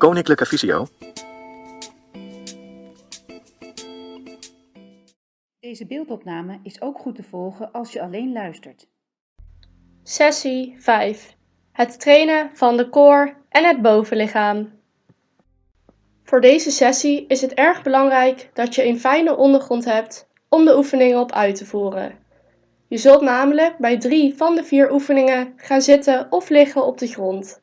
Koninklijke Visio. Deze beeldopname is ook goed te volgen als je alleen luistert. Sessie 5. Het trainen van de core en het bovenlichaam. Voor deze sessie is het erg belangrijk dat je een fijne ondergrond hebt om de oefeningen op uit te voeren. Je zult namelijk bij drie van de vier oefeningen gaan zitten of liggen op de grond.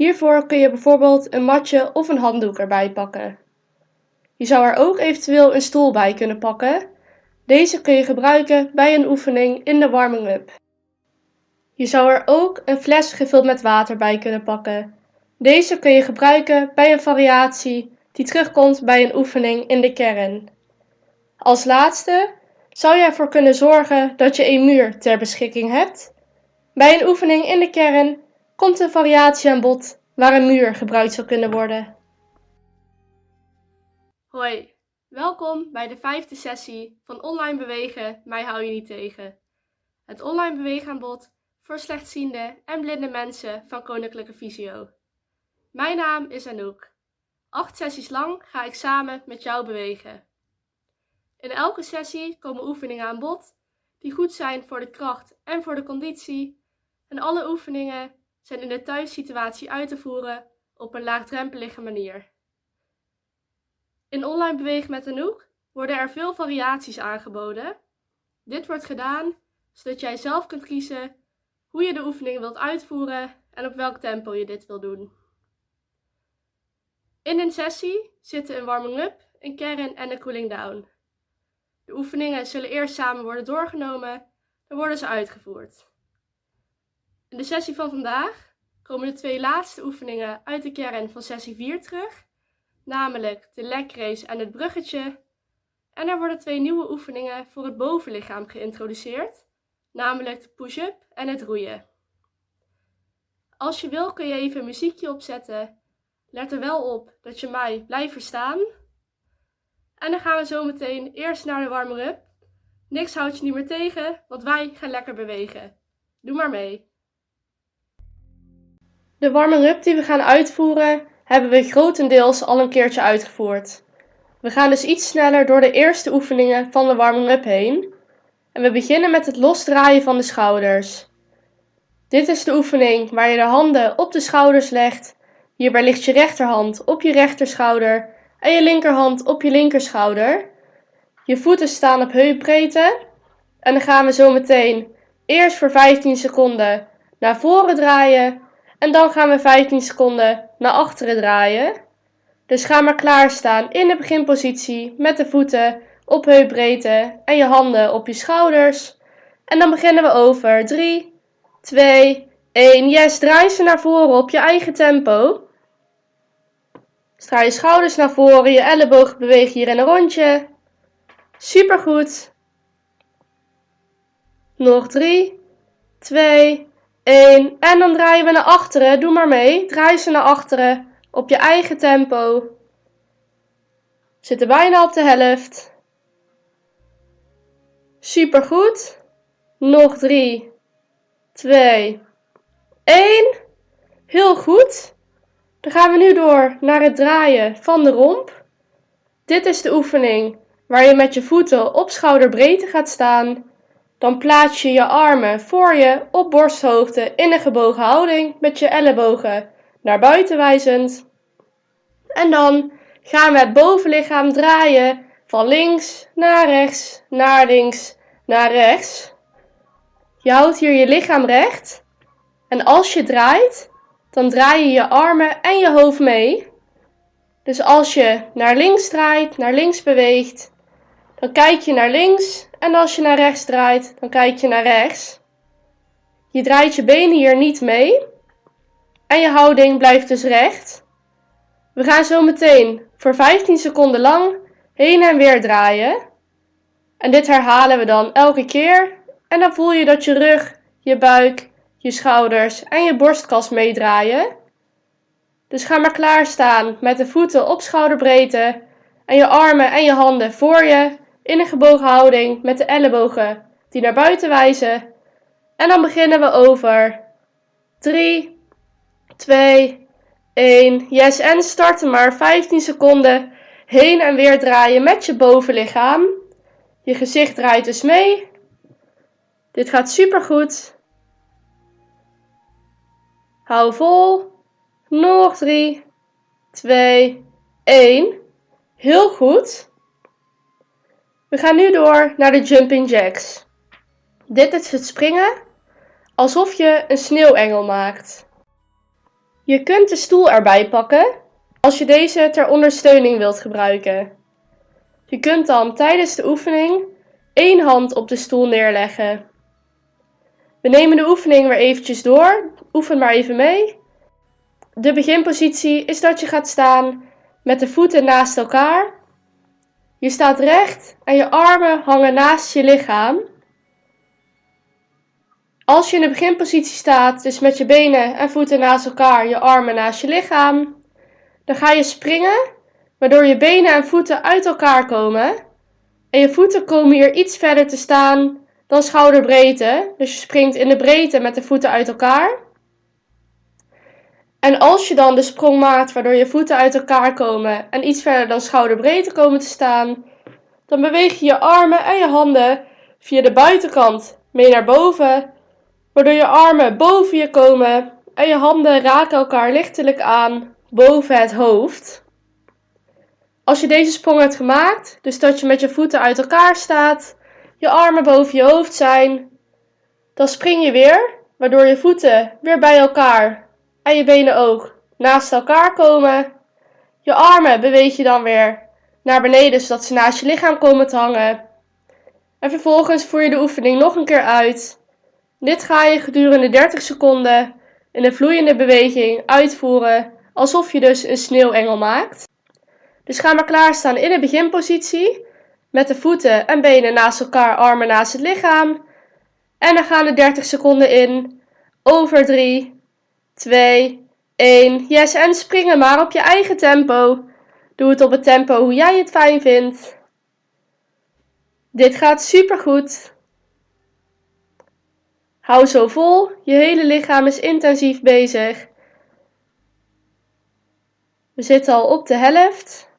Hiervoor kun je bijvoorbeeld een matje of een handdoek erbij pakken. Je zou er ook eventueel een stoel bij kunnen pakken. Deze kun je gebruiken bij een oefening in de warming-up. Je zou er ook een fles gevuld met water bij kunnen pakken. Deze kun je gebruiken bij een variatie die terugkomt bij een oefening in de kern. Als laatste zou je ervoor kunnen zorgen dat je een muur ter beschikking hebt. Bij een oefening in de kern komt een variatie aan bod waar een muur gebruikt zou kunnen worden. Hoi, welkom bij de vijfde sessie van Online Bewegen, mij hou je niet tegen. Het online beweegaanbod voor slechtziende en blinde mensen van Koninklijke Visio. Mijn naam is Anouk. Acht sessies lang ga ik samen met jou bewegen. In elke sessie komen oefeningen aan bod die goed zijn voor de kracht en voor de conditie. En alle oefeningen zijn in de thuissituatie uit te voeren op een laagdrempelige manier. In online bewegen met Anouk worden er veel variaties aangeboden. Dit wordt gedaan zodat jij zelf kunt kiezen hoe je de oefeningen wilt uitvoeren en op welk tempo je dit wil doen. In een sessie zitten een warming-up, een kern en een cooling down. De oefeningen zullen eerst samen worden doorgenomen, dan worden ze uitgevoerd. In de sessie van vandaag komen de twee laatste oefeningen uit de kern van sessie 4 terug, namelijk de leg race en het bruggetje. En er worden twee nieuwe oefeningen voor het bovenlichaam geïntroduceerd, namelijk de push-up en het roeien. Als je wil kun je even een muziekje opzetten. Let er wel op dat je mij blijft verstaan. En dan gaan we zo meteen eerst naar de warming-up. Niks houdt je niet meer tegen, want wij gaan lekker bewegen. Doe maar mee. De warming-up die we gaan uitvoeren, hebben we grotendeels al een keertje uitgevoerd. We gaan dus iets sneller door de eerste oefeningen van de warming-up heen. En we beginnen met het losdraaien van de schouders. Dit is de oefening waar je de handen op de schouders legt. Hierbij ligt je rechterhand op je rechterschouder en je linkerhand op je linkerschouder. Je voeten staan op heupbreedte. En dan gaan we zo meteen eerst voor 15 seconden naar voren draaien. En dan gaan we 15 seconden naar achteren draaien. Dus ga maar klaarstaan in de beginpositie met de voeten op heupbreedte en je handen op je schouders. En dan beginnen we over 3, 2, 1. Yes, draai ze naar voren op je eigen tempo. Straal je schouders naar voren, je ellebogen bewegen hier in een rondje. Supergoed. Nog 3, 2, 1. En dan draaien we naar achteren. Doe maar mee. Draai ze naar achteren op je eigen tempo. Zitten bijna op de helft. Supergoed. Nog 3, 2, 1. Heel goed. Dan gaan we nu door naar het draaien van de romp. Dit is de oefening waar je met je voeten op schouderbreedte gaat staan. Dan plaats je je armen voor je op borsthoogte in een gebogen houding met je ellebogen naar buiten wijzend. En dan gaan we het bovenlichaam draaien van links naar rechts, naar links, naar rechts. Je houdt hier je lichaam recht. En als je draait, dan draai je je armen en je hoofd mee. Dus als je naar links draait, naar links beweegt, dan kijk je naar links. En als je naar rechts draait, dan kijk je naar rechts. Je draait je benen hier niet mee. En je houding blijft dus recht. We gaan zo meteen voor 15 seconden lang heen en weer draaien. En dit herhalen we dan elke keer. En dan voel je dat je rug, je buik, je schouders en je borstkas meedraaien. Dus ga maar klaarstaan met de voeten op schouderbreedte en je armen en je handen voor je in een gebogen houding met de ellebogen die naar buiten wijzen. En dan beginnen we over 3, 2, 1. Yes, en starten maar 15 seconden heen en weer draaien met je bovenlichaam. Je gezicht draait dus mee. Dit gaat super goed. Hou vol. Nog 3, 2, 1. Heel goed. We gaan nu door naar de jumping jacks. Dit is het springen alsof je een sneeuwengel maakt. Je kunt de stoel erbij pakken als je deze ter ondersteuning wilt gebruiken. Je kunt dan tijdens de oefening één hand op de stoel neerleggen. We nemen de oefening weer eventjes door. Oefen maar even mee. De beginpositie is dat je gaat staan met de voeten naast elkaar. Je staat recht en je armen hangen naast je lichaam. Als je in de beginpositie staat, dus met je benen en voeten naast elkaar, je armen naast je lichaam, dan ga je springen, waardoor je benen en voeten uit elkaar komen. En je voeten komen hier iets verder te staan dan schouderbreedte. Dus je springt in de breedte met de voeten uit elkaar. En als je dan de sprong maakt waardoor je voeten uit elkaar komen en iets verder dan schouderbreedte komen te staan, dan beweeg je je armen en je handen via de buitenkant mee naar boven, waardoor je armen boven je komen en je handen raken elkaar lichtelijk aan boven het hoofd. Als je deze sprong hebt gemaakt, dus dat je met je voeten uit elkaar staat, je armen boven je hoofd zijn, dan spring je weer, waardoor je voeten weer bij elkaar en je benen ook naast elkaar komen. Je armen beweeg je dan weer naar beneden, zodat ze naast je lichaam komen te hangen. En vervolgens voer je de oefening nog een keer uit. Dit ga je gedurende 30 seconden in een vloeiende beweging uitvoeren, alsof je dus een sneeuwengel maakt. Dus ga maar klaarstaan in de beginpositie, met de voeten en benen naast elkaar, armen naast het lichaam. En dan gaan de 30 seconden in, over 3, 2, 1. Yes, en springen maar op je eigen tempo. Doe het op het tempo hoe jij het fijn vindt. Dit gaat super goed. Hou zo vol, je hele lichaam is intensief bezig. We zitten al op de helft.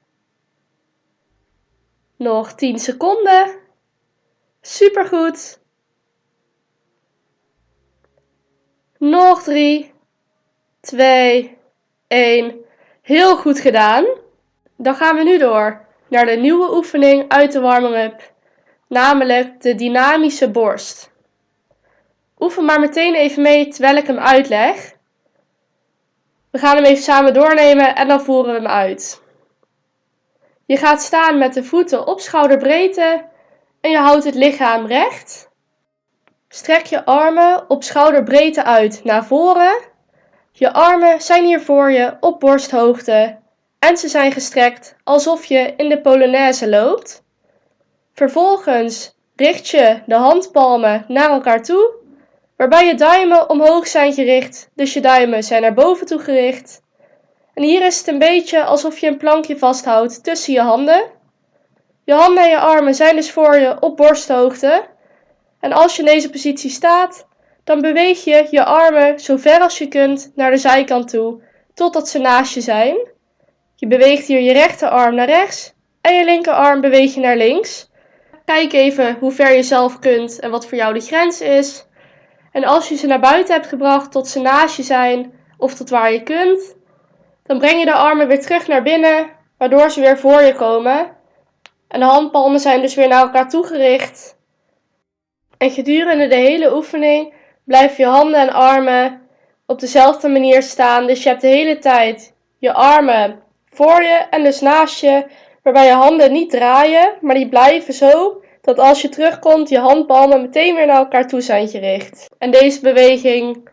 Nog 10 seconden. Supergoed. Nog 3, 2, 1. Heel goed gedaan. Dan gaan we nu door naar de nieuwe oefening uit de warming-up, namelijk de dynamische borst. Oefen maar meteen even mee terwijl ik hem uitleg. We gaan hem even samen doornemen en dan voeren we hem uit. Je gaat staan met de voeten op schouderbreedte en je houdt het lichaam recht. Strek je armen op schouderbreedte uit naar voren. Je armen zijn hier voor je op borsthoogte en ze zijn gestrekt alsof je in de Polonaise loopt. Vervolgens richt je de handpalmen naar elkaar toe, waarbij je duimen omhoog zijn gericht, dus je duimen zijn naar boven toe gericht. En hier is het een beetje alsof je een plankje vasthoudt tussen je handen. Je handen en je armen zijn dus voor je op borsthoogte. En als je in deze positie staat, dan beweeg je je armen zo ver als je kunt naar de zijkant toe, totdat ze naast je zijn. Je beweegt hier je rechterarm naar rechts en je linkerarm beweeg je naar links. Kijk even hoe ver je zelf kunt en wat voor jou de grens is. En als je ze naar buiten hebt gebracht tot ze naast je zijn of tot waar je kunt, dan breng je de armen weer terug naar binnen, waardoor ze weer voor je komen. En de handpalmen zijn dus weer naar elkaar toegericht. En gedurende de hele oefening blijf je handen en armen op dezelfde manier staan. Dus je hebt de hele tijd je armen voor je en dus naast je, waarbij je handen niet draaien, maar die blijven zo dat als je terugkomt je handpalmen meteen weer naar elkaar toe zijn gericht. En deze beweging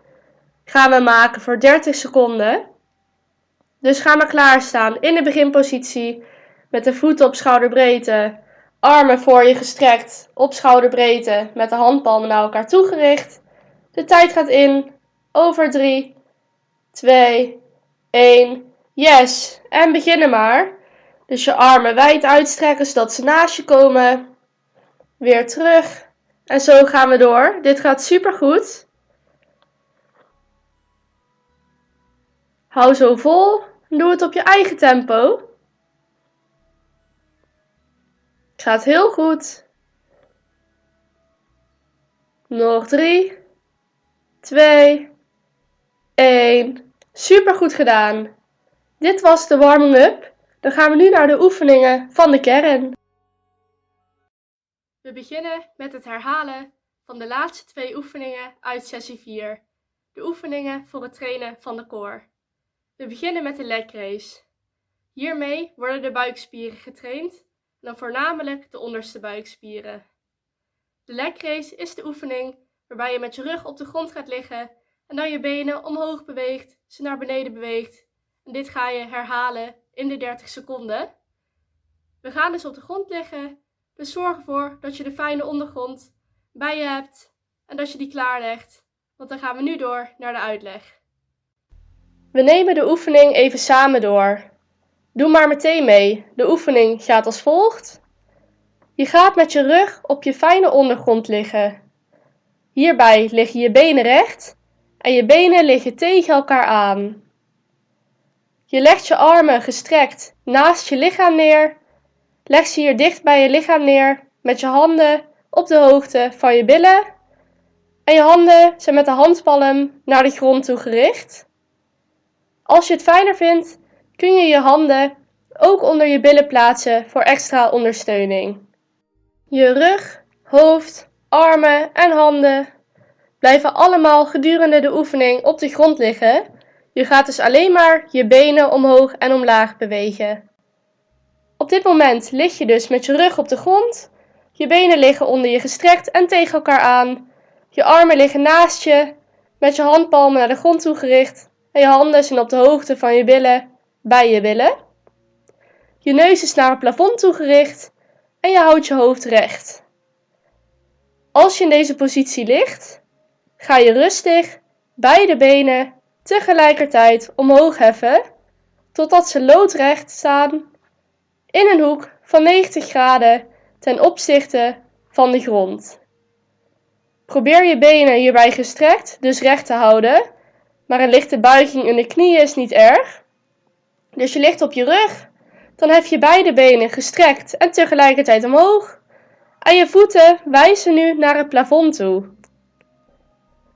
gaan we maken voor 30 seconden. Dus ga maar klaarstaan in de beginpositie met de voeten op schouderbreedte, armen voor je gestrekt op schouderbreedte met de handpalmen naar elkaar toegericht. De tijd gaat in. Over 3, 2, 1. Yes. En beginnen maar. Dus je armen wijd uitstrekken zodat ze naast je komen. Weer terug. En zo gaan we door. Dit gaat super goed. Hou zo vol doe het op je eigen tempo. Gaat heel goed. Nog drie, twee, één. Super goed gedaan. Dit was de warming-up. Dan gaan we nu naar de oefeningen van de kern. We beginnen met het herhalen van de laatste twee oefeningen uit sessie 4. De oefeningen voor het trainen van de core. We beginnen met de leg race. Hiermee worden de buikspieren getraind en dan voornamelijk de onderste buikspieren. De leg race is de oefening waarbij je met je rug op de grond gaat liggen en dan je benen omhoog beweegt, ze naar beneden beweegt. En dit ga je herhalen in de 30 seconden. We gaan dus op de grond liggen, dus zorg ervoor dat je de fijne ondergrond bij je hebt en dat je die klaarlegt, want dan gaan we nu door naar de uitleg. We nemen de oefening even samen door. Doe maar meteen mee. De oefening gaat als volgt. Je gaat met je rug op je fijne ondergrond liggen. Hierbij liggen je benen recht en je benen liggen tegen elkaar aan. Je legt je armen gestrekt naast je lichaam neer. Leg ze hier dicht bij je lichaam neer met je handen op de hoogte van je billen. En je handen zijn met de handpalm naar de grond toe gericht. Als je het fijner vindt, kun je je handen ook onder je billen plaatsen voor extra ondersteuning. Je rug, hoofd, armen en handen blijven allemaal gedurende de oefening op de grond liggen. Je gaat dus alleen maar je benen omhoog en omlaag bewegen. Op dit moment lig je dus met je rug op de grond. Je benen liggen onder je gestrekt en tegen elkaar aan. Je armen liggen naast je, met je handpalmen naar de grond toe gericht. En je handen zijn op de hoogte van je billen, bij je billen. Je neus is naar het plafond toe gericht en je houdt je hoofd recht. Als je in deze positie ligt, ga je rustig beide benen tegelijkertijd omhoog heffen totdat ze loodrecht staan in een hoek van 90 graden ten opzichte van de grond. Probeer je benen hierbij gestrekt, dus recht te houden, maar een lichte buiging in de knieën is niet erg. Dus je ligt op je rug, dan hef je beide benen gestrekt en tegelijkertijd omhoog. En je voeten wijzen nu naar het plafond toe.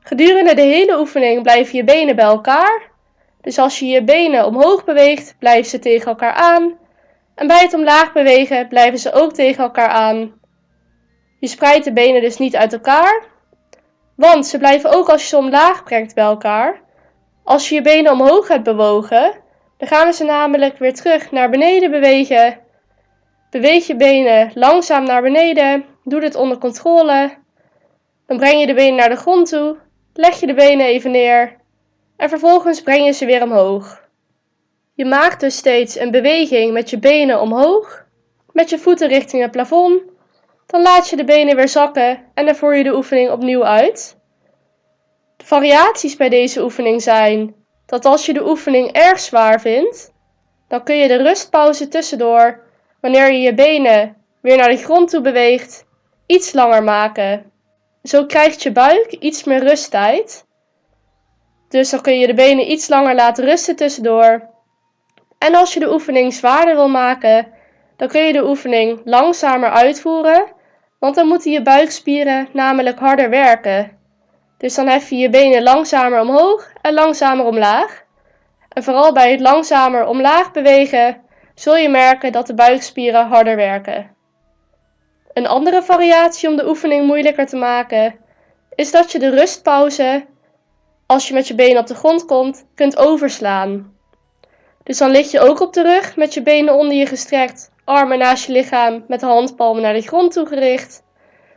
Gedurende de hele oefening blijven je benen bij elkaar. Dus als je je benen omhoog beweegt, blijven ze tegen elkaar aan. En bij het omlaag bewegen blijven ze ook tegen elkaar aan. Je spreidt de benen dus niet uit elkaar, want ze blijven ook als je ze omlaag brengt bij elkaar. Als je je benen omhoog hebt bewogen, dan gaan we ze namelijk weer terug naar beneden bewegen. Beweeg je benen langzaam naar beneden. Doe dit onder controle. Dan breng je de benen naar de grond toe. Leg je de benen even neer. En vervolgens breng je ze weer omhoog. Je maakt dus steeds een beweging met je benen omhoog. Met je voeten richting het plafond. Dan laat je de benen weer zakken en dan voer je de oefening opnieuw uit. De variaties bij deze oefening zijn dat als je de oefening erg zwaar vindt, dan kun je de rustpauze tussendoor, wanneer je je benen weer naar de grond toe beweegt, iets langer maken. Zo krijgt je buik iets meer rusttijd. Dus dan kun je de benen iets langer laten rusten tussendoor. En als je de oefening zwaarder wil maken, dan kun je de oefening langzamer uitvoeren, want dan moeten je buikspieren namelijk harder werken. Dus dan hef je je benen langzamer omhoog en langzamer omlaag. En vooral bij het langzamer omlaag bewegen zul je merken dat de buikspieren harder werken. Een andere variatie om de oefening moeilijker te maken is dat je de rustpauze, als je met je benen op de grond komt, kunt overslaan. Dus dan lig je ook op de rug met je benen onder je gestrekt, armen naast je lichaam met de handpalmen naar de grond toegericht.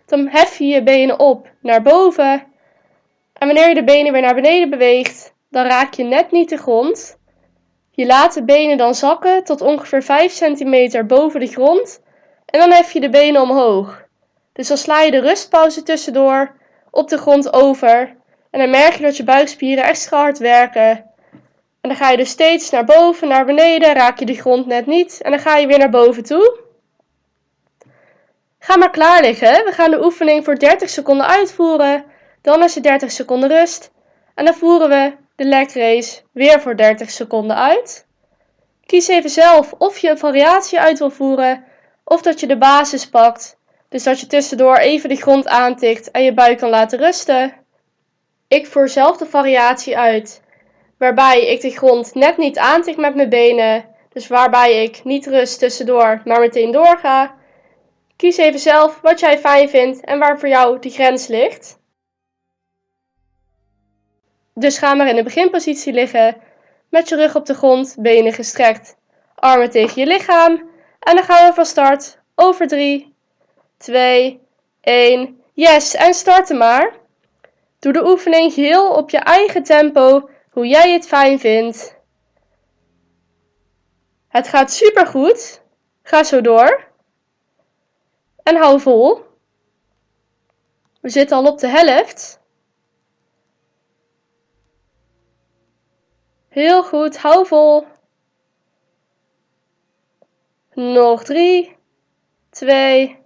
Dan hef je je benen op naar boven en wanneer je de benen weer naar beneden beweegt, dan raak je net niet de grond. Je laat de benen dan zakken tot ongeveer 5 centimeter boven de grond en dan hef je de benen omhoog. Dus dan sla je de rustpauze tussendoor op de grond over en dan merk je dat je buikspieren extra hard werken. En dan ga je dus steeds naar boven, naar beneden, raak je de grond net niet en dan ga je weer naar boven toe. Ga maar klaar liggen. We gaan de oefening voor 30 seconden uitvoeren. Dan is er 30 seconden rust. En dan voeren we de leg race weer voor 30 seconden uit. Kies even zelf of je een variatie uit wil voeren of dat je de basis pakt. Dus dat je tussendoor even de grond aantikt en je buik kan laten rusten. Ik voer zelf de variatie uit, waarbij ik de grond net niet aantik met mijn benen. Dus waarbij ik niet rust tussendoor, maar meteen doorga. Kies even zelf wat jij fijn vindt en waar voor jou de grens ligt. Dus ga maar in de beginpositie liggen, met je rug op de grond, benen gestrekt, armen tegen je lichaam. En dan gaan we van start over 3, 2, 1. Yes, en starten maar. Doe de oefening geheel op je eigen tempo, hoe jij het fijn vindt. Het gaat supergoed. Ga zo door. En hou vol. We zitten al op de helft. Heel goed, hou vol. Nog drie, twee,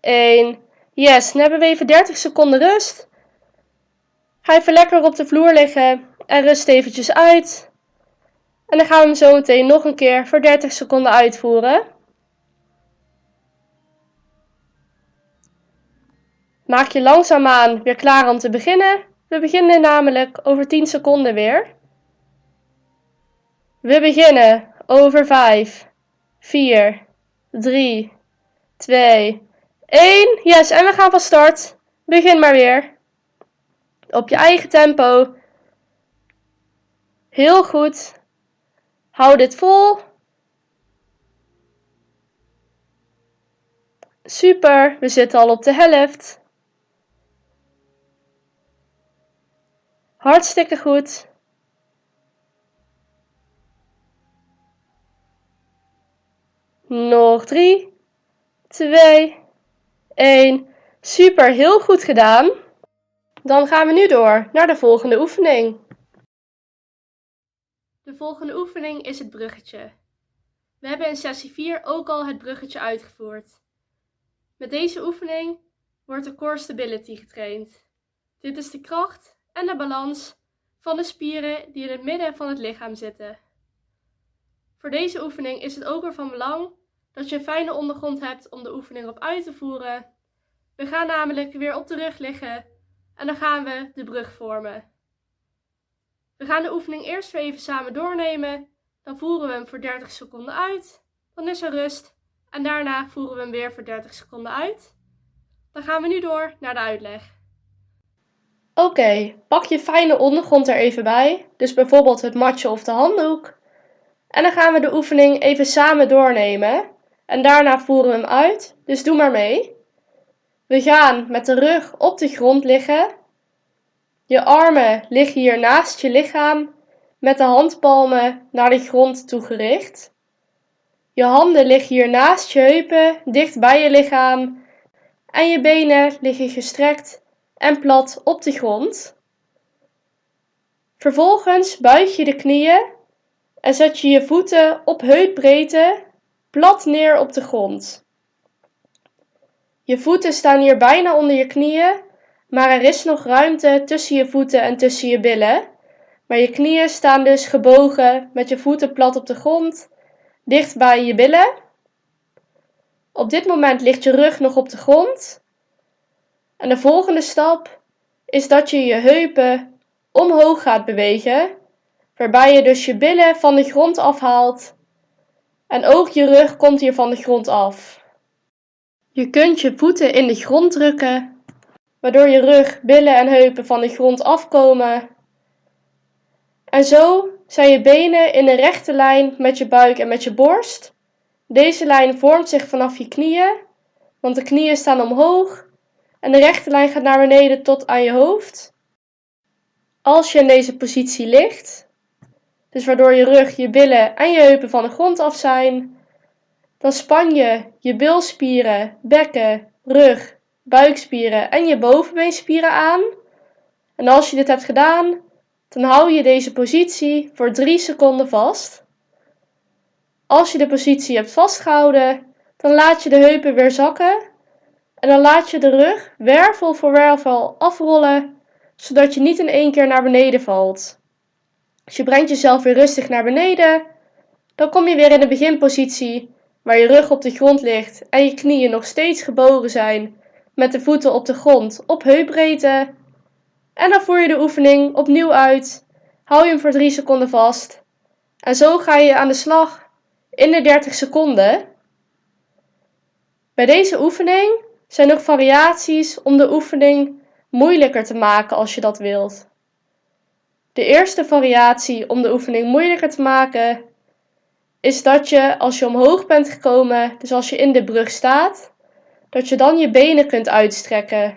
één. Yes, dan hebben we even 30 seconden rust. Ga even lekker op de vloer liggen en rust eventjes uit. En dan gaan we hem zo meteen nog een keer voor 30 seconden uitvoeren. Maak je langzaamaan weer klaar om te beginnen. We beginnen namelijk over 10 seconden weer. We beginnen over 5, 4, 3, 2, 1. Yes, en we gaan van start. Begin maar weer. Op je eigen tempo. Heel goed. Hou dit vol. Super, we zitten al op de helft. Hartstikke goed. Nog drie, twee, één. Super, heel goed gedaan. Dan gaan we nu door naar de volgende oefening. De volgende oefening is het bruggetje. We hebben in sessie 4 ook al het bruggetje uitgevoerd. Met deze oefening wordt de core stability getraind. Dit is de kracht en de balans van de spieren die in het midden van het lichaam zitten. Voor deze oefening is het ook weer van belang dat je een fijne ondergrond hebt om de oefening op uit te voeren. We gaan namelijk weer op de rug liggen en dan gaan we de brug vormen. We gaan de oefening eerst weer even samen doornemen. Dan voeren we hem voor 30 seconden uit. Dan is er rust. En daarna voeren we hem weer voor 30 seconden uit. Dan gaan we nu door naar de uitleg. Oké, pak je fijne ondergrond er even bij. Dus bijvoorbeeld het matje of de handdoek. En dan gaan we de oefening even samen doornemen. En daarna voeren we hem uit. Dus doe maar mee. We gaan met de rug op de grond liggen. Je armen liggen hier naast je lichaam met de handpalmen naar de grond toegericht. Je handen liggen hier naast je heupen, dicht bij je lichaam. En je benen liggen gestrekt en plat op de grond. Vervolgens buig je de knieën en zet je je voeten op heupbreedte plat neer op de grond. Je voeten staan hier bijna onder je knieën, maar er is nog ruimte tussen je voeten en tussen je billen. Maar je knieën staan dus gebogen met je voeten plat op de grond, dicht bij je billen. Op dit moment ligt je rug nog op de grond. En de volgende stap is dat je je heupen omhoog gaat bewegen, waarbij je dus je billen van de grond afhaalt en ook je rug komt hier van de grond af. Je kunt je voeten in de grond drukken, waardoor je rug, billen en heupen van de grond afkomen. En zo zijn je benen in een rechte lijn met je buik en met je borst. Deze lijn vormt zich vanaf je knieën, want de knieën staan omhoog en de rechte lijn gaat naar beneden tot aan je hoofd. Als je in deze positie ligt, dus waardoor je rug, je billen en je heupen van de grond af zijn, dan span je je bilspieren, bekken, rug, buikspieren en je bovenbeenspieren aan. En als je dit hebt gedaan, dan hou je deze positie voor 3 seconden vast. Als je de positie hebt vastgehouden, dan laat je de heupen weer zakken en dan laat je de rug wervel voor wervel afrollen, zodat je niet in één keer naar beneden valt. Dus je brengt jezelf weer rustig naar beneden. Dan kom je weer in de beginpositie, waar je rug op de grond ligt en je knieën nog steeds gebogen zijn, met de voeten op de grond op heupbreedte. En dan voer je de oefening opnieuw uit. Hou je hem voor 3 seconden vast. En zo ga je aan de slag in de 30 seconden. Bij deze oefening zijn nog variaties om de oefening moeilijker te maken als je dat wilt. De eerste variatie om de oefening moeilijker te maken is dat je als je omhoog bent gekomen, dus als je in de brug staat, dat je dan je benen kunt uitstrekken.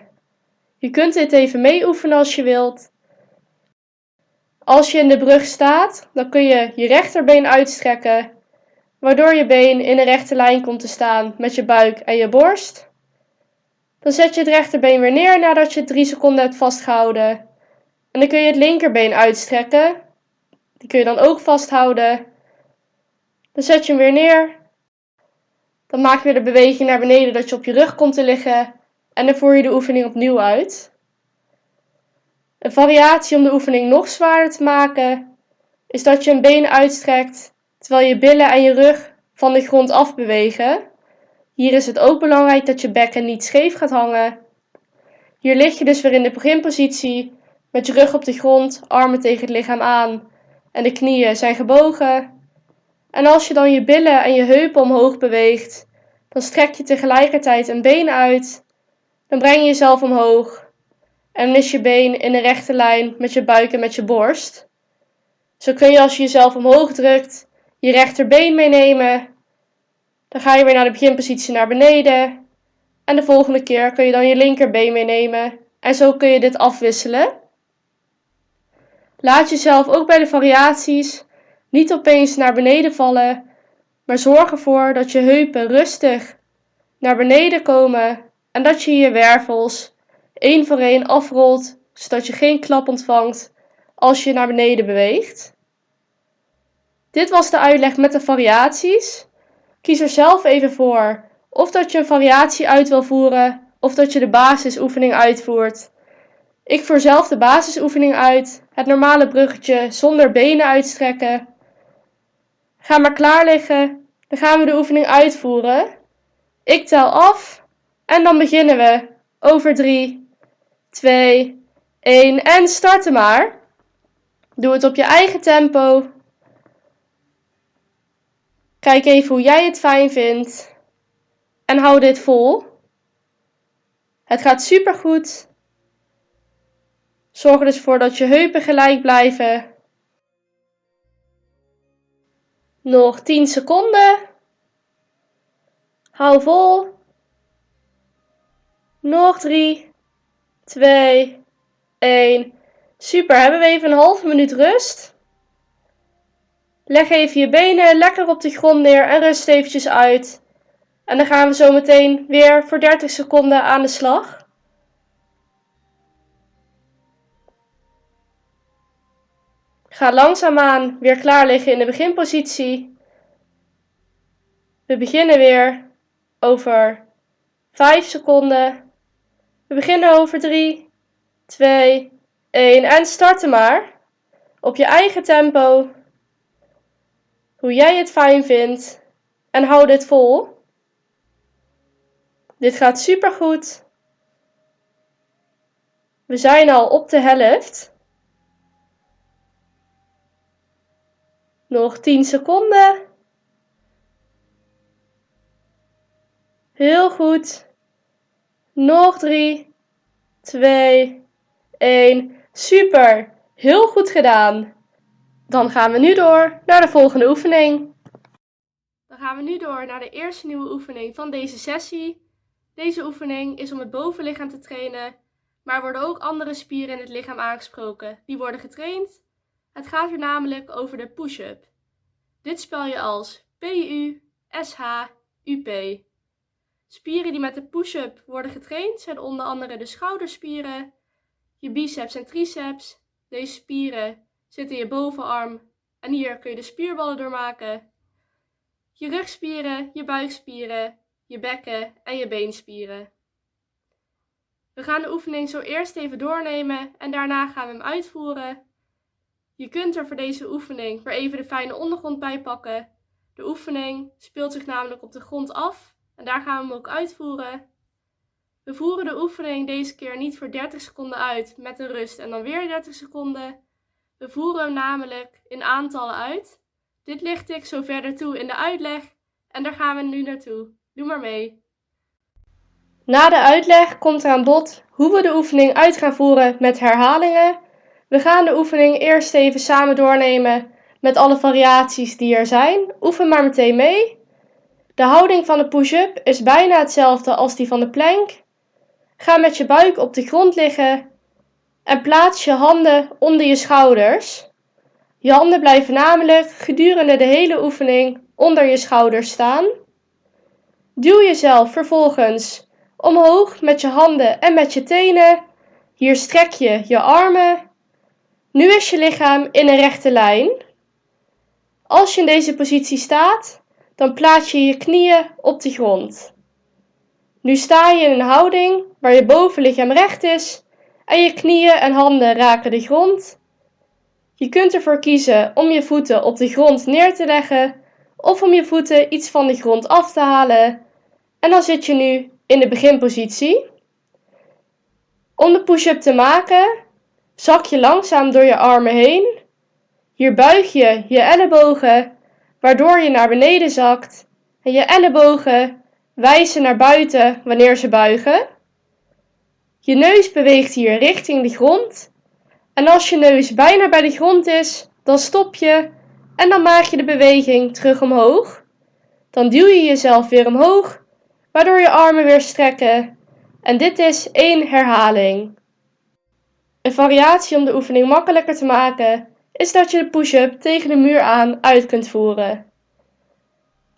Je kunt dit even mee oefenen als je wilt. Als je in de brug staat, dan kun je je rechterbeen uitstrekken, waardoor je been in een rechte lijn komt te staan met je buik en je borst. Dan zet je het rechterbeen weer neer nadat je 3 seconden hebt vastgehouden. En dan kun je het linkerbeen uitstrekken. Die kun je dan ook vasthouden. Dan zet je hem weer neer. Dan maak je weer de beweging naar beneden dat je op je rug komt te liggen. En dan voer je de oefening opnieuw uit. Een variatie om de oefening nog zwaarder te maken is dat je een been uitstrekt terwijl je billen en je rug van de grond af bewegen. Hier is het ook belangrijk dat je bekken niet scheef gaat hangen. Hier lig je dus weer in de beginpositie met je rug op de grond, armen tegen het lichaam aan en de knieën zijn gebogen. En als je dan je billen en je heupen omhoog beweegt, dan strek je tegelijkertijd een been uit. Dan breng je jezelf omhoog en dan is je been in een rechte lijn met je buik en met je borst. Zo kun je als je jezelf omhoog drukt, je rechterbeen meenemen. Dan ga je weer naar de beginpositie naar beneden. En de volgende keer kun je dan je linkerbeen meenemen. En zo kun je dit afwisselen. Laat jezelf ook bij de variaties niet opeens naar beneden vallen, maar zorg ervoor dat je heupen rustig naar beneden komen en dat je je wervels één voor één afrolt, zodat je geen klap ontvangt als je naar beneden beweegt. Dit was de uitleg met de variaties. Kies er zelf even voor of dat je een variatie uit wil voeren of dat je de basisoefening uitvoert. Ik voer zelf de basisoefening uit, het normale bruggetje zonder benen uitstrekken. Ga maar klaar liggen, dan gaan we de oefening uitvoeren. Ik tel af en dan beginnen we over 3, 2, 1 en starten maar. Doe het op je eigen tempo. Kijk even hoe jij het fijn vindt. En hou dit vol. Het gaat supergoed. Zorg er dus voor dat je heupen gelijk blijven. Nog 10 seconden. Hou vol. Nog 3, 2, 1. Super, hebben we even een halve minuut rust. Leg even je benen lekker op de grond neer en rust eventjes uit. En dan gaan we zo meteen weer voor 30 seconden aan de slag. Ga langzaamaan weer klaar liggen in de beginpositie. We beginnen weer over 5 seconden. We beginnen over 3, 2, 1 en starten maar. Op je eigen tempo. Hoe jij het fijn vindt. En hou dit vol. Dit gaat super goed. We zijn al op de helft. Nog 10 seconden. Heel goed. Nog 3, 2, 1. Super. Heel goed gedaan. Dan gaan we nu door naar de volgende oefening. Dan gaan we nu door naar de eerste nieuwe oefening van deze sessie. Deze oefening is om het bovenlichaam te trainen, maar worden ook andere spieren in het lichaam aangesproken. Die worden getraind. Het gaat hier namelijk over de push-up. Dit spel je als P-U-S-H-U-P. Spieren die met de push-up worden getraind zijn onder andere de schouderspieren, je biceps en triceps. Deze spieren zitten in je bovenarm en hier kun je de spierballen doormaken. Je rugspieren, je buikspieren, je bekken en je beenspieren. We gaan de oefening zo eerst even doornemen en daarna gaan we hem uitvoeren. Je kunt er voor deze oefening weer even de fijne ondergrond bij pakken. De oefening speelt zich namelijk op de grond af en daar gaan we hem ook uitvoeren. We voeren de oefening deze keer niet voor 30 seconden uit met een rust en dan weer 30 seconden. We voeren hem namelijk in aantallen uit. Dit licht ik zo verder toe in de uitleg en daar gaan we nu naartoe. Doe maar mee. Na de uitleg komt er aan bod hoe we de oefening uit gaan voeren met herhalingen. We gaan de oefening eerst even samen doornemen met alle variaties die er zijn. Oefen maar meteen mee. De houding van de push-up is bijna hetzelfde als die van de plank. Ga met je buik op de grond liggen en plaats je handen onder je schouders. Je handen blijven namelijk gedurende de hele oefening onder je schouders staan. Duw jezelf vervolgens omhoog met je handen en met je tenen. Hier strek je je armen. Nu is je lichaam in een rechte lijn. Als je in deze positie staat, dan plaats je je knieën op de grond. Nu sta je in een houding waar je bovenlichaam recht is en je knieën en handen raken de grond. Je kunt ervoor kiezen om je voeten op de grond neer te leggen of om je voeten iets van de grond af te halen. En dan zit je nu in de beginpositie. Om de push-up te maken, zak je langzaam door je armen heen. Hier buig je je ellebogen, waardoor je naar beneden zakt. En je ellebogen wijzen naar buiten wanneer ze buigen. Je neus beweegt hier richting de grond. En als je neus bijna bij de grond is, dan stop je en dan maak je de beweging terug omhoog. Dan duw je jezelf weer omhoog, waardoor je armen weer strekken. En dit is één herhaling. Een variatie om de oefening makkelijker te maken is dat je de push-up tegen de muur aan uit kunt voeren.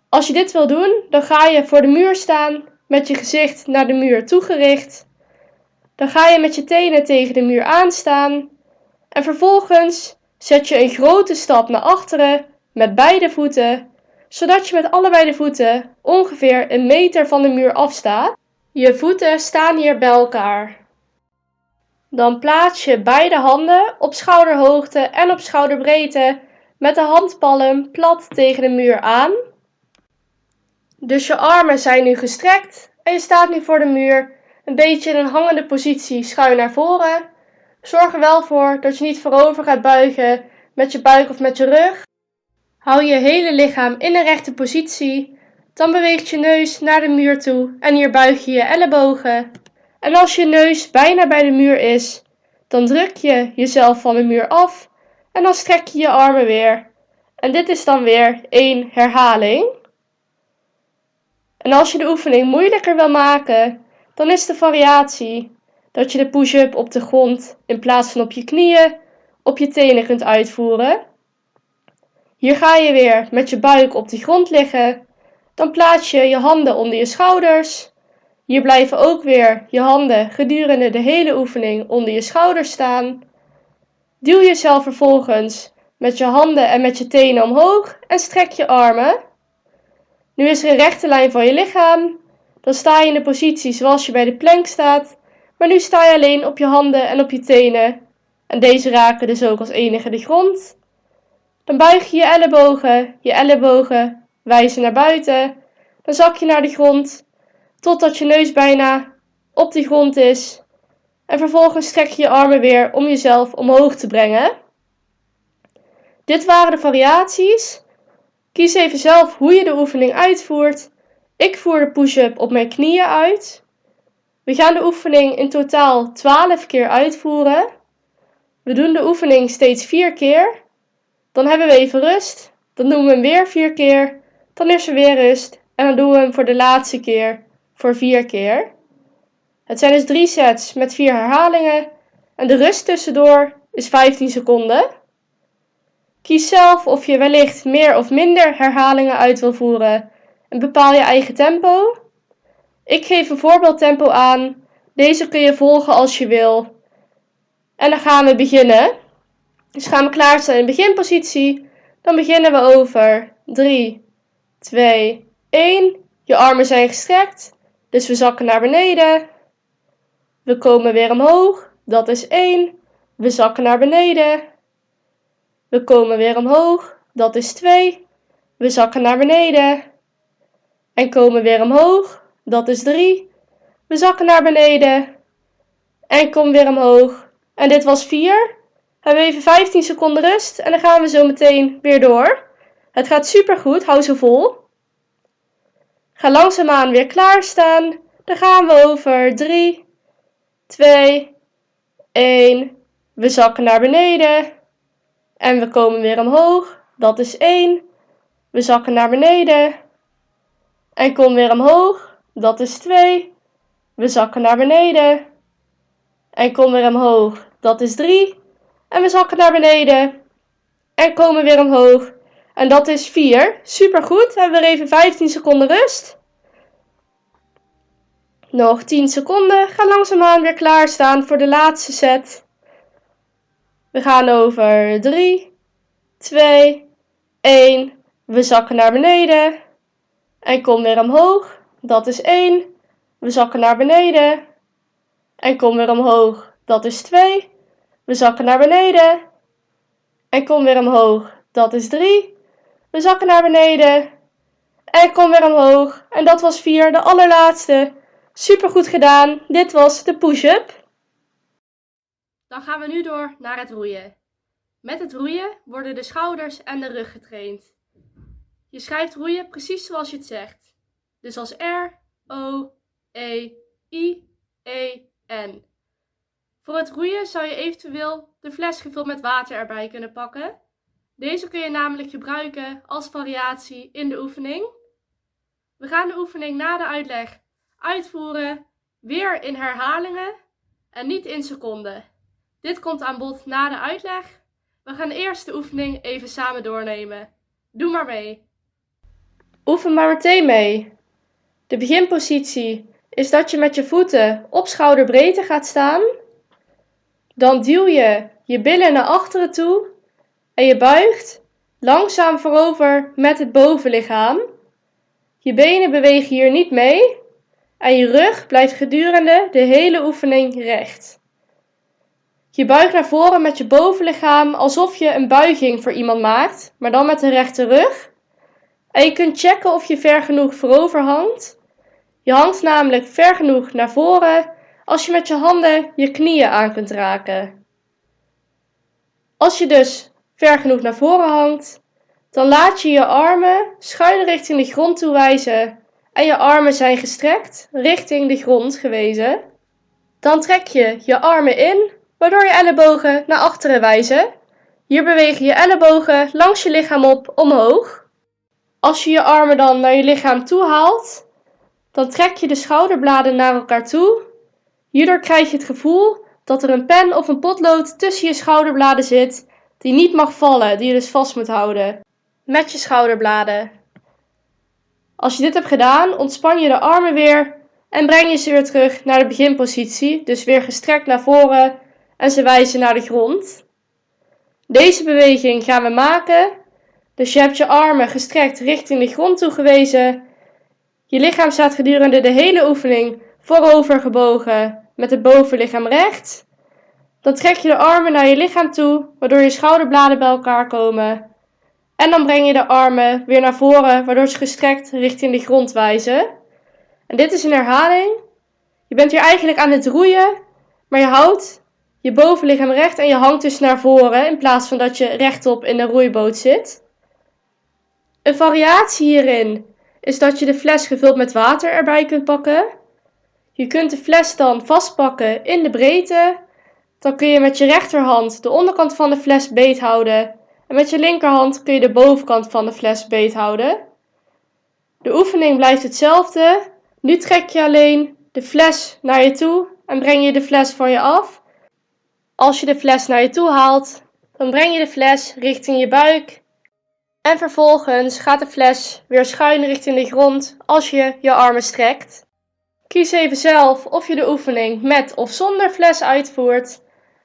Als je dit wil doen, dan ga je voor de muur staan met je gezicht naar de muur toegericht. Dan ga je met je tenen tegen de muur aanstaan en vervolgens zet je een grote stap naar achteren met beide voeten, zodat je met allebei de voeten ongeveer een meter van de muur afstaat. Je voeten staan hier bij elkaar. Dan plaats je beide handen op schouderhoogte en op schouderbreedte met de handpalm plat tegen de muur aan. Dus je armen zijn nu gestrekt en je staat nu voor de muur, een beetje in een hangende positie schuin naar voren. Zorg er wel voor dat je niet voorover gaat buigen met je buik of met je rug. Hou je hele lichaam in een rechte positie. Dan beweegt je neus naar de muur toe en hier buig je je ellebogen. En als je neus bijna bij de muur is, dan druk je jezelf van de muur af en dan strek je je armen weer. En dit is dan weer één herhaling. En als je de oefening moeilijker wil maken, dan is de variatie dat je de push-up op de grond in plaats van op je knieën op je tenen kunt uitvoeren. Hier ga je weer met je buik op de grond liggen. Dan plaats je je handen onder je schouders. Hier blijven ook weer je handen gedurende de hele oefening onder je schouders staan. Duw jezelf vervolgens met je handen en met je tenen omhoog en strek je armen. Nu is er een rechte lijn van je lichaam. Dan sta je in de positie zoals je bij de plank staat, maar nu sta je alleen op je handen en op je tenen. En deze raken dus ook als enige de grond. Dan buig je je ellebogen, je ellebogen wijzen naar buiten. Dan zak je naar de grond, totdat je neus bijna op de grond is. En vervolgens strek je je armen weer om jezelf omhoog te brengen. Dit waren de variaties. Kies even zelf hoe je de oefening uitvoert. Ik voer de push-up op mijn knieën uit. We gaan de oefening in totaal 12 keer uitvoeren. We doen de oefening steeds 4 keer. Dan hebben we even rust. Dan doen we hem weer 4 keer. Dan is er weer rust. En dan doen we hem voor de laatste keer voor 4 keer. Het zijn dus 3 sets met 4 herhalingen. En de rust tussendoor is 15 seconden. Kies zelf of je wellicht meer of minder herhalingen uit wil voeren en bepaal je eigen tempo. Ik geef een voorbeeldtempo aan. Deze kun je volgen als je wil. En dan gaan we beginnen. Dus gaan we klaarstaan in beginpositie. Dan beginnen we over 3, 2, 1. Je armen zijn gestrekt. Dus we zakken naar beneden. We komen weer omhoog. Dat is 1. We zakken naar beneden. We komen weer omhoog, dat is 2. We zakken naar beneden. En komen weer omhoog, dat is 3. We zakken naar beneden. En kom weer omhoog. En dit was 4. Hebben we even 15 seconden rust en dan gaan we zo meteen weer door. Het gaat super goed, hou zo vol. Ga langzaamaan weer klaarstaan. Dan gaan we over 3, 2, 1. We zakken naar beneden. En we komen weer omhoog. Dat is 1. We zakken naar beneden. En kom weer omhoog. Dat is 2. We zakken naar beneden. En kom weer omhoog. Dat is 3. En we zakken naar beneden. En komen weer omhoog. En dat is 4. Super goed. Hebben we even 15 seconden rust. Nog 10 seconden. Ga langzaamaan weer klaarstaan voor de laatste set. We gaan over 3, 2, 1. We zakken naar beneden. En kom weer omhoog. Dat is 1. We zakken naar beneden. En kom weer omhoog. Dat is 2. We zakken naar beneden. En kom weer omhoog. Dat is 3. We zakken naar beneden. En kom weer omhoog. En dat was 4, de allerlaatste. Super goed gedaan. Dit was de push-up. Dan gaan we nu door naar het roeien. Met het roeien worden de schouders en de rug getraind. Je schrijft roeien precies zoals je het zegt. Dus als R, O, E, I, E, N. Voor het roeien zou je eventueel de fles gevuld met water erbij kunnen pakken. Deze kun je namelijk gebruiken als variatie in de oefening. We gaan de oefening na de uitleg uitvoeren, weer in herhalingen en niet in seconden. Dit komt aan bod na de uitleg. We gaan eerst de oefening even samen doornemen. Doe maar mee. Oefen maar meteen mee. De beginpositie is dat je met je voeten op schouderbreedte gaat staan. Dan duw je je billen naar achteren toe je buigt langzaam voorover met het bovenlichaam. Je benen bewegen hier niet mee en je rug blijft gedurende de hele oefening recht. Je buigt naar voren met je bovenlichaam alsof je een buiging voor iemand maakt, maar dan met een rechte rug. En je kunt checken of je ver genoeg voorover hangt. Je hangt namelijk ver genoeg naar voren als je met je handen je knieën aan kunt raken. Als je dus ver genoeg naar voren hangt, dan laat je je armen schuin richting de grond toe wijzen en je armen zijn gestrekt richting de grond gewezen. Dan trek je je armen in, waardoor je ellebogen naar achteren wijzen. Hier bewegen je ellebogen langs je lichaam op omhoog. Als je je armen dan naar je lichaam toe haalt, dan trek je de schouderbladen naar elkaar toe. Hierdoor krijg je het gevoel dat er een pen of een potlood tussen je schouderbladen zit, die niet mag vallen, die je dus vast moet houden. Met je schouderbladen. Als je dit hebt gedaan, ontspan je de armen weer en breng je ze weer terug naar de beginpositie, dus weer gestrekt naar voren en ze wijzen naar de grond. Deze beweging gaan we maken. Dus je hebt je armen gestrekt richting de grond toe gewezen. Je lichaam staat gedurende de hele oefening voorover gebogen met het bovenlichaam recht. Dan trek je de armen naar je lichaam toe, waardoor je schouderbladen bij elkaar komen. En dan breng je de armen weer naar voren, waardoor ze gestrekt richting de grond wijzen. En dit is een herhaling. Je bent hier eigenlijk aan het roeien, maar je houdt je bovenlichaam recht en je hangt dus naar voren in plaats van dat je rechtop in de roeiboot zit. Een variatie hierin is dat je de fles gevuld met water erbij kunt pakken. Je kunt de fles dan vastpakken in de breedte. Dan kun je met je rechterhand de onderkant van de fles beet houden en met je linkerhand kun je de bovenkant van de fles beet houden. De oefening blijft hetzelfde. Nu trek je alleen de fles naar je toe en breng je de fles van je af. Als je de fles naar je toe haalt, dan breng je de fles richting je buik. En vervolgens gaat de fles weer schuin richting de grond als je je armen strekt. Kies even zelf of je de oefening met of zonder fles uitvoert.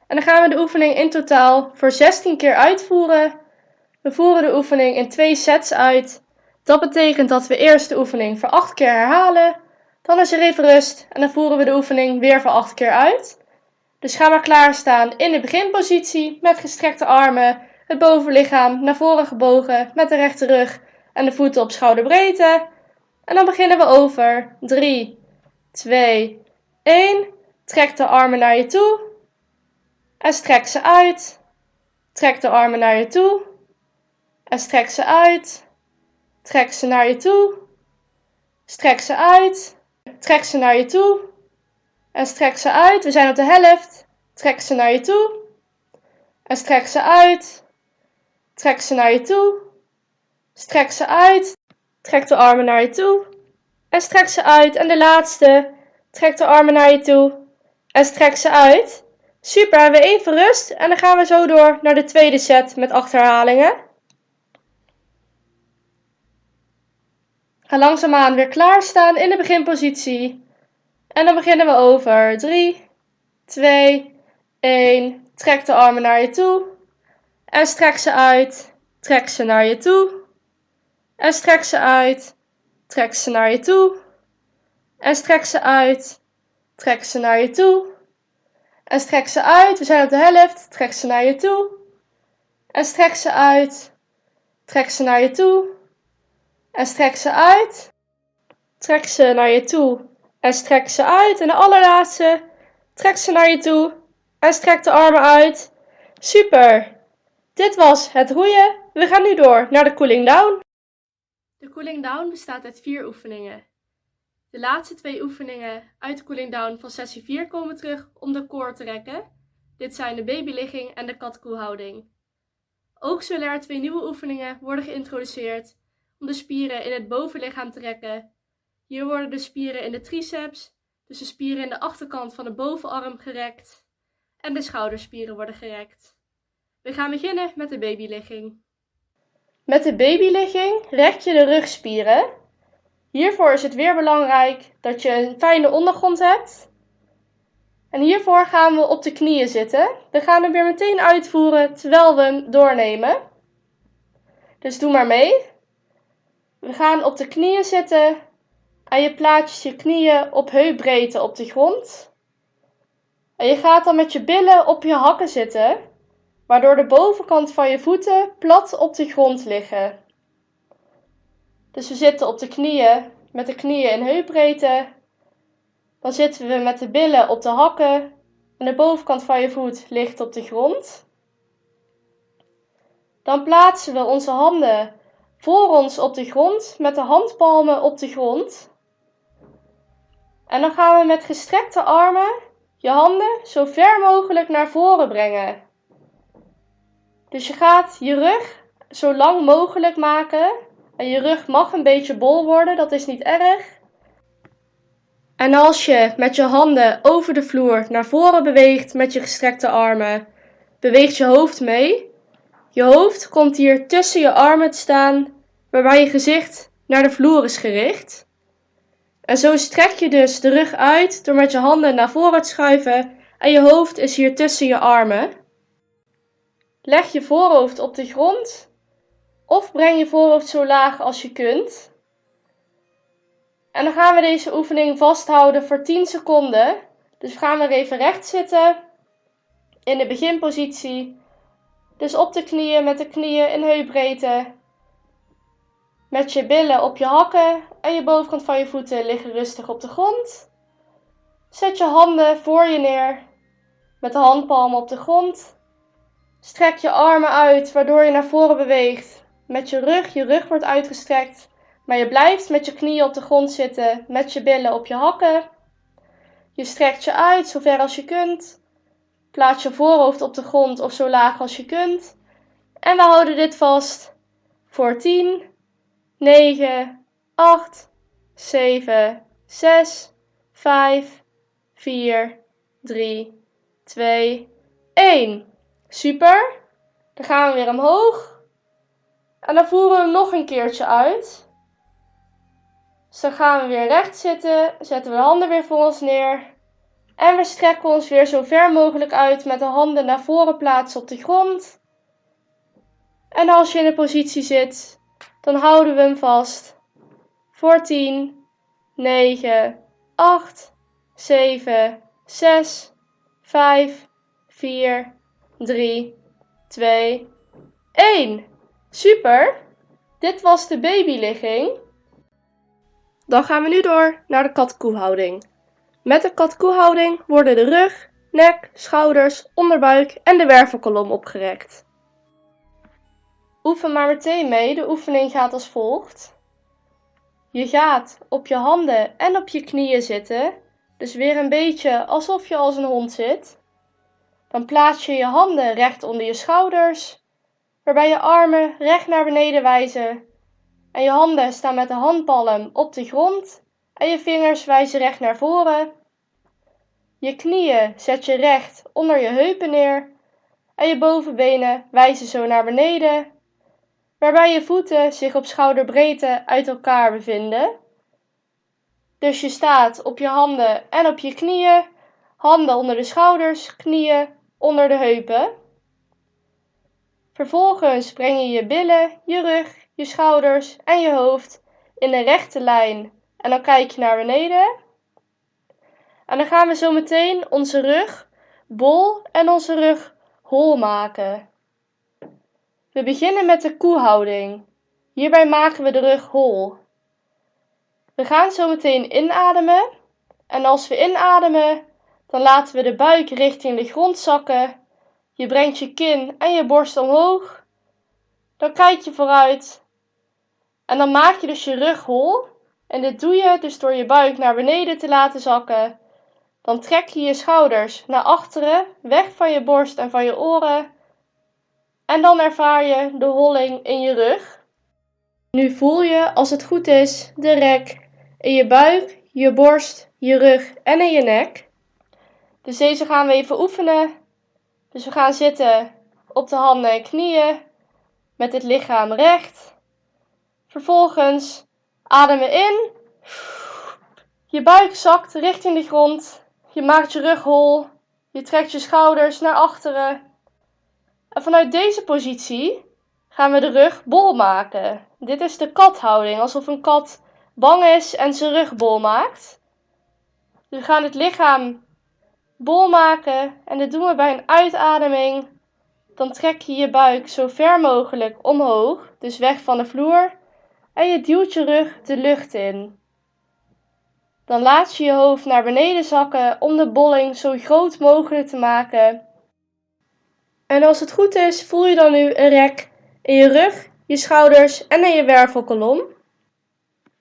En dan gaan we de oefening in totaal voor 16 keer uitvoeren. We voeren de oefening in twee sets uit. Dat betekent dat we eerst de oefening voor 8 keer herhalen. Dan is er even rust en dan voeren we de oefening weer voor 8 keer uit. Dus ga maar klaarstaan in de beginpositie met gestrekte armen. Het bovenlichaam naar voren gebogen met de rechte rug en de voeten op schouderbreedte. En dan beginnen we over. 3, 2, 1. Trek de armen naar je toe. En strek ze uit. Trek de armen naar je toe. En strek ze uit. Trek ze naar je toe. Strek ze uit. Trek ze naar je toe. En strek ze uit. We zijn op de helft. Trek ze naar je toe. En strek ze uit. Trek ze naar je toe. Strek ze uit. Trek de armen naar je toe. En strek ze uit. En de laatste. Trek de armen naar je toe. En strek ze uit. Super, hebben we even rust. En dan gaan we zo door naar de tweede set met acht herhalingen. Ga langzaamaan weer klaarstaan in de beginpositie. En dan beginnen we over 3, 2, 1. Trek de armen naar je toe. En strek ze uit. Trek ze naar je toe. En strek ze uit. Trek ze naar je toe. En strek ze uit. Trek ze naar je toe. En strek ze uit. We zijn op de helft. Trek ze naar je toe. En strek ze uit. Trek ze naar je toe. En strek ze uit. Trek ze naar je toe. En strek ze uit. En de allerlaatste. Trek ze naar je toe. En strek de armen uit. Super. Dit was het roeien. We gaan nu door naar de cooling down. De cooling down bestaat uit vier oefeningen. De laatste twee oefeningen uit de cooling down van sessie 4 komen terug om de core te rekken. Dit zijn de babyligging en de katkoelhouding. Ook zullen er twee nieuwe oefeningen worden geïntroduceerd om de spieren in het bovenlichaam te rekken. Hier worden de spieren in de triceps, dus de spieren in de achterkant van de bovenarm gerekt en de schouderspieren worden gerekt. We gaan beginnen met de babyligging. Met de babyligging rek je de rugspieren. Hiervoor is het weer belangrijk dat je een fijne ondergrond hebt. En hiervoor gaan we op de knieën zitten. We gaan hem weer meteen uitvoeren terwijl we hem doornemen. Dus doe maar mee. We gaan op de knieën zitten en je plaatst je knieën op heupbreedte op de grond. En je gaat dan met je billen op je hakken zitten, waardoor de bovenkant van je voeten plat op de grond liggen. Dus we zitten op de knieën met de knieën in heupbreedte. Dan zitten we met de billen op de hakken en de bovenkant van je voet ligt op de grond. Dan plaatsen we onze handen voor ons op de grond met de handpalmen op de grond. En dan gaan we met gestrekte armen je handen zo ver mogelijk naar voren brengen. Dus je gaat je rug zo lang mogelijk maken. En je rug mag een beetje bol worden, dat is niet erg. En als je met je handen over de vloer naar voren beweegt met je gestrekte armen, beweegt je hoofd mee. Je hoofd komt hier tussen je armen te staan, waarbij je gezicht naar de vloer is gericht. En zo strek je dus de rug uit door met je handen naar voren te schuiven en je hoofd is hier tussen je armen. Leg je voorhoofd op de grond of breng je voorhoofd zo laag als je kunt. En dan gaan we deze oefening vasthouden voor 10 seconden. Dus we gaan weer even recht zitten in de beginpositie. Dus op de knieën met de knieën in heupbreedte. Met je billen op je hakken en je bovenkant van je voeten liggen rustig op de grond. Zet je handen voor je neer met de handpalmen op de grond. Strek je armen uit waardoor je naar voren beweegt. Met je rug, je rug wordt uitgestrekt. Maar je blijft met je knieën op de grond zitten, met je billen op je hakken. Je strekt je uit zo ver als je kunt. Plaats je voorhoofd op de grond of zo laag als je kunt. En we houden dit vast voor 10, 9, 8, 7, 6, 5, 4, 3, 2, 1. Super. Dan gaan we weer omhoog. En dan voeren we hem nog een keertje uit. Dus dan gaan we weer recht zitten. Zetten we de handen weer voor ons neer. En we strekken ons weer zo ver mogelijk uit met de handen naar voren plaatsen op de grond. En als je in de positie zit, dan houden we hem vast. Voor 10, 9, 8, 7, 6, 5, 4, 3, 2, 1. Super! Dit was de babyligging. Dan gaan we nu door naar de kat-koehouding. Met de kat-koehouding worden de rug, nek, schouders, onderbuik en de wervelkolom opgerekt. Oefen maar meteen mee, de oefening gaat als volgt. Je gaat op je handen en op je knieën zitten, dus weer een beetje alsof je als een hond zit. Dan plaats je je handen recht onder je schouders, waarbij je armen recht naar beneden wijzen en je handen staan met de handpalm op de grond en je vingers wijzen recht naar voren. Je knieën zet je recht onder je heupen neer en je bovenbenen wijzen zo naar beneden, waarbij je voeten zich op schouderbreedte uit elkaar bevinden. Dus je staat op je handen en op je knieën, handen onder de schouders, knieën onder de heupen. Vervolgens breng je je billen, je rug, je schouders en je hoofd in een rechte lijn en dan kijk je naar beneden. En dan gaan we zo meteen onze rug bol en onze rug hol maken. We beginnen met de koehouding. Hierbij maken we de rug hol. We gaan zo meteen inademen en als we inademen, dan laten we de buik richting de grond zakken. Je brengt je kin en je borst omhoog. Dan kijk je vooruit en dan maak je dus je rug hol. En dit doe je dus door je buik naar beneden te laten zakken. Dan trek je je schouders naar achteren, weg van je borst en van je oren. En dan ervaar je de holling in je rug. Nu voel je, als het goed is, de rek in je buik, je borst, je rug en in je nek. Dus deze gaan we even oefenen. Dus we gaan zitten op de handen en knieën met het lichaam recht. Vervolgens ademen in. Je buik zakt richting de grond. Je maakt je rug hol. Je trekt je schouders naar achteren. En vanuit deze positie gaan we de rug bol maken. Dit is de kathouding, alsof een kat bang is en zijn rug bol maakt. We gaan het lichaam bol maken en dit doen we bij een uitademing. Dan trek je je buik zo ver mogelijk omhoog, dus weg van de vloer en je duwt je rug de lucht in. Dan laat je je hoofd naar beneden zakken om de bolling zo groot mogelijk te maken. En als het goed is, voel je dan nu een rek in je rug, je schouders en in je wervelkolom.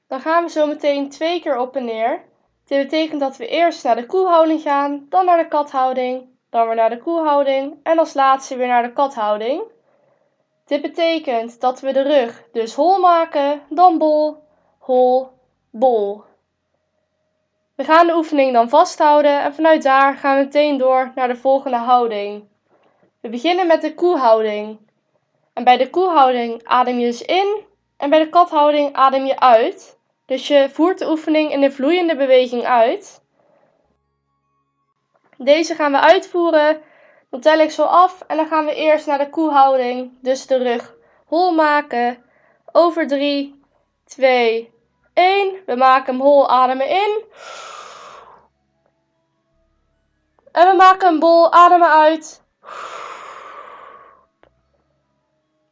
Dan gaan we zo meteen twee keer op en neer. Dit betekent dat we eerst naar de koehouding gaan, dan naar de kathouding, dan weer naar de koehouding en als laatste weer naar de kathouding. Dit betekent dat we de rug dus hol maken, dan bol, hol, bol. We gaan de oefening dan vasthouden en vanuit daar gaan we meteen door naar de volgende houding. We beginnen met de koehouding. En bij de koehouding adem je dus in en bij de kathouding adem je uit. Dus je voert de oefening in de vloeiende beweging uit. Deze gaan we uitvoeren dan tel ik zo af en dan gaan we eerst naar de koehouding. Dus de rug hol maken. Over 3, 2, 1. We maken hem hol, ademen in. En we maken een bol, ademen uit.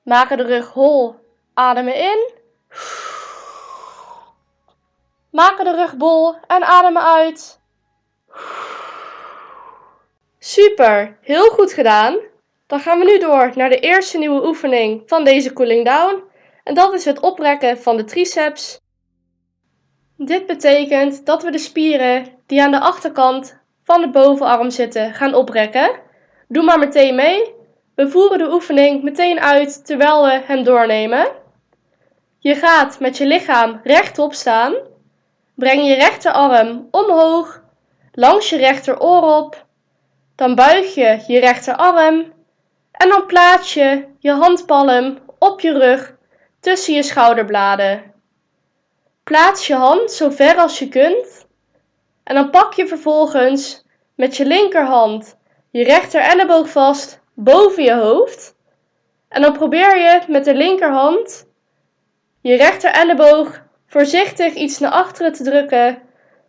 Maken de rug hol, ademen in. Maken de rug bol en ademen uit. Super, heel goed gedaan. Dan gaan we nu door naar de eerste nieuwe oefening van deze cooling down. En dat is het oprekken van de triceps. Dit betekent dat we de spieren die aan de achterkant van de bovenarm zitten gaan oprekken. Doe maar meteen mee. We voeren de oefening meteen uit terwijl we hem doornemen. Je gaat met je lichaam rechtop staan. Breng je rechterarm omhoog, langs je rechteroor op dan buig je je rechterarm en dan plaats je je handpalm op je rug tussen je schouderbladen. Plaats je hand zo ver als je kunt en dan pak je vervolgens met je linkerhand je rechter elleboog vast boven je hoofd. En dan probeer je met de linkerhand je rechter elleboog voorzichtig iets naar achteren te drukken,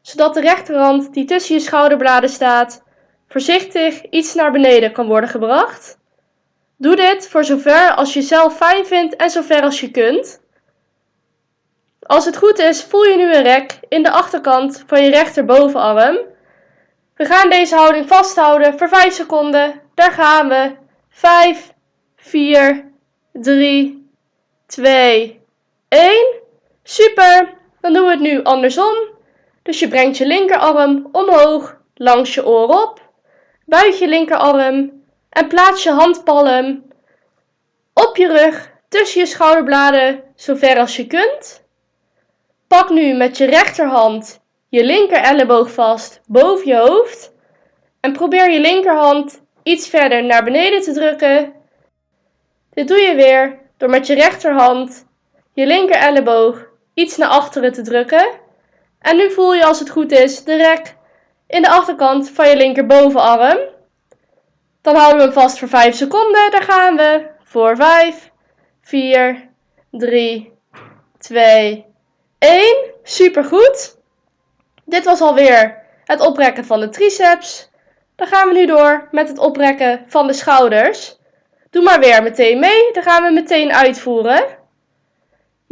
zodat de rechterhand die tussen je schouderbladen staat voorzichtig iets naar beneden kan worden gebracht. Doe dit voor zover als je zelf fijn vindt en zover als je kunt. Als het goed is, voel je nu een rek in de achterkant van je rechterbovenarm. We gaan deze houding vasthouden voor 5 seconden. Daar gaan we. 5, 4, 3, 2, 1. Super! Dan doen we het nu andersom. Dus je brengt je linkerarm omhoog langs je oor op. Buig je linkerarm en plaats je handpalm op je rug tussen je schouderbladen zover als je kunt. Pak nu met je rechterhand je linker elleboog vast boven je hoofd en probeer je linkerhand iets verder naar beneden te drukken. Dit doe je weer door met je rechterhand je linker elleboog iets naar achteren te drukken. En nu voel je als het goed is de rek in de achterkant van je linkerbovenarm. Dan houden we hem vast voor 5 seconden. Daar gaan we. Voor 5, 4, 3, 2, 1. Super goed. Dit was alweer het oprekken van de triceps. Dan gaan we nu door met het oprekken van de schouders. Doe maar weer meteen mee. Dan gaan we meteen uitvoeren.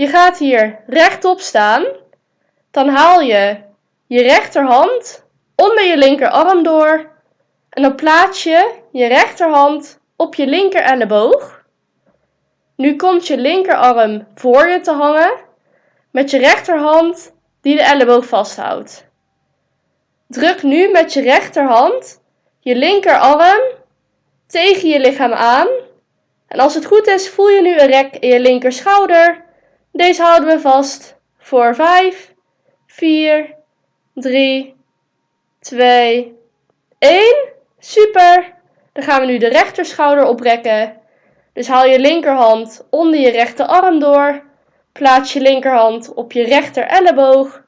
Je gaat hier rechtop staan. Dan haal je je rechterhand onder je linkerarm door. En dan plaats je je rechterhand op je linker elleboog. Nu komt je linkerarm voor je te hangen met je rechterhand die de elleboog vasthoudt. Druk nu met je rechterhand je linkerarm tegen je lichaam aan. En als het goed is, voel je nu een rek in je linkerschouder. Deze houden we vast voor 5, 4, 3, 2, 1. Super! Dan gaan we nu de rechterschouder oprekken. Dus haal je linkerhand onder je rechterarm door. Plaats je linkerhand op je rechter elleboog.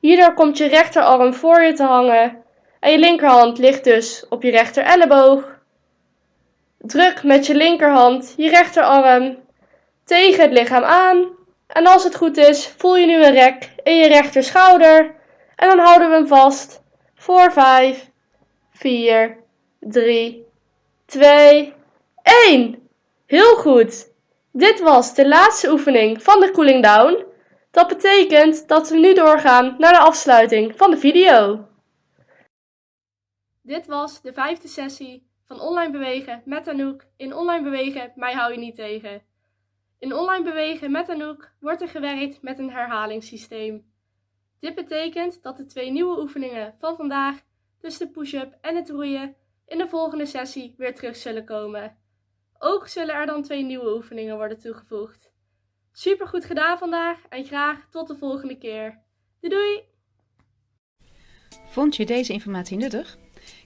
Hierdoor komt je rechterarm voor je te hangen. En je linkerhand ligt dus op je rechter elleboog. Druk met je linkerhand je rechterarm tegen het lichaam aan. En als het goed is, voel je nu een rek in je rechterschouder. En dan houden we hem vast voor 5, 4, 3, 2, 1. Heel goed. Dit was de laatste oefening van de cooling down. Dat betekent dat we nu doorgaan naar de afsluiting van de video. Dit was de vijfde sessie van online bewegen met Anouk. In online bewegen, mij hou je niet tegen. In online bewegen met Anouk wordt er gewerkt met een herhalingssysteem. Dit betekent dat de twee nieuwe oefeningen van vandaag, dus de push-up en het roeien, in de volgende sessie weer terug zullen komen. Ook zullen er dan twee nieuwe oefeningen worden toegevoegd. Super goed gedaan vandaag en graag tot de volgende keer. Doei doei! Vond je deze informatie nuttig?